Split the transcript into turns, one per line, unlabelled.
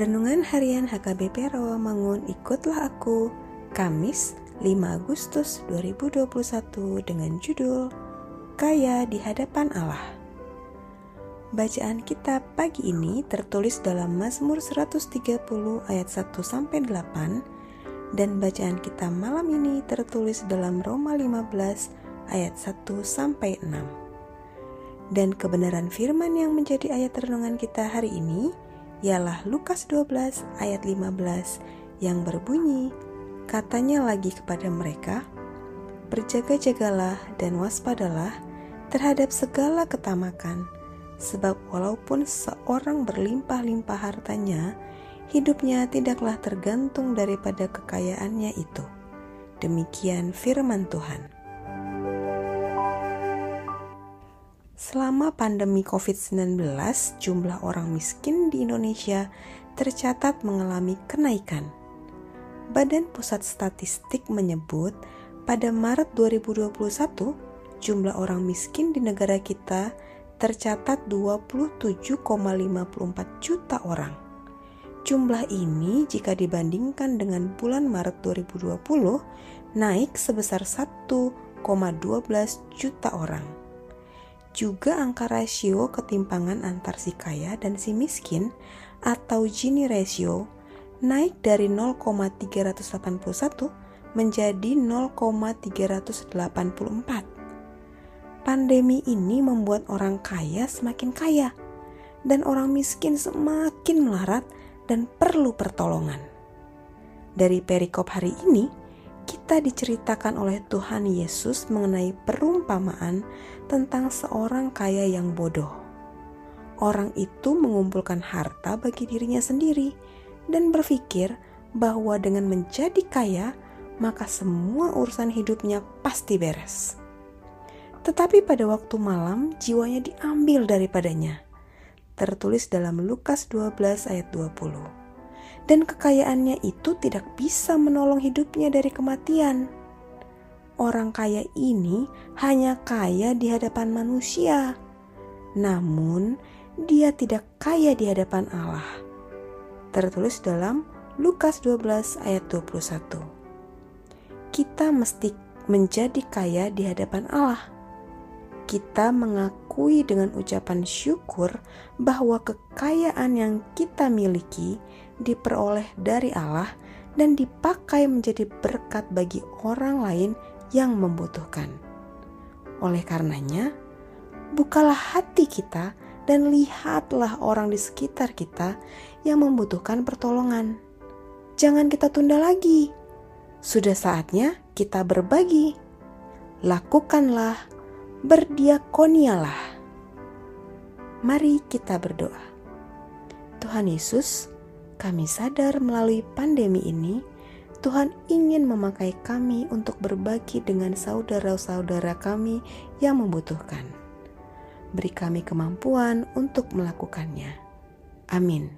Renungan Harian HKBP Rawamangun Ikutlah Aku Kamis 5 Agustus 2021 dengan judul Kaya di Hadapan Allah Bacaan kita pagi ini tertulis dalam Mazmur 130 ayat 1 sampai 8 dan bacaan kita malam ini tertulis dalam Roma 15 ayat 1 sampai 6. Dan kebenaran firman yang menjadi ayat renungan kita hari ini ialah Lukas 12 ayat 15 yang berbunyi, katanya lagi kepada mereka, Berjaga-jagalah dan waspadalah terhadap segala ketamakan, sebab walaupun seorang berlimpah-limpah hartanya, hidupnya tidaklah tergantung daripada kekayaannya itu. Demikian firman Tuhan. Selama pandemi COVID-19, jumlah orang miskin di Indonesia tercatat mengalami kenaikan. Badan Pusat Statistik menyebut pada Maret 2021, jumlah orang miskin di negara kita tercatat 27,54 juta orang. Jumlah ini jika dibandingkan dengan bulan Maret 2020 naik sebesar 1,12 juta orang. Juga angka rasio ketimpangan antar si kaya dan si miskin atau Gini ratio naik dari 0,381 menjadi 0,384. Pandemi ini membuat orang kaya semakin kaya dan orang miskin semakin melarat dan perlu pertolongan. Dari perikop hari ini, kita diceritakan oleh Tuhan Yesus mengenai perumpamaan tentang seorang kaya yang bodoh. Orang itu mengumpulkan harta bagi dirinya sendiri dan berpikir bahwa dengan menjadi kaya, maka semua urusan hidupnya pasti beres. Tetapi pada waktu malam, jiwanya diambil daripadanya. Tertulis dalam Lukas 12 ayat 20 dan kekayaannya itu tidak bisa menolong hidupnya dari kematian. Orang kaya ini hanya kaya di hadapan manusia, namun dia tidak kaya di hadapan Allah. Tertulis dalam Lukas 12 ayat 21. Kita mesti menjadi kaya di hadapan Allah. Kita mengakui dengan ucapan syukur bahwa kekayaan yang kita miliki diperoleh dari Allah dan dipakai menjadi berkat bagi orang lain yang membutuhkan. Oleh karenanya, bukalah hati kita dan lihatlah orang di sekitar kita yang membutuhkan pertolongan. Jangan kita tunda lagi. Sudah saatnya kita berbagi. Lakukanlah, berdiakonialah. Mari kita berdoa. Tuhan Yesus, kami sadar melalui pandemi ini, Tuhan ingin memakai kami untuk berbagi dengan saudara-saudara kami yang membutuhkan. Beri kami kemampuan untuk melakukannya. Amin.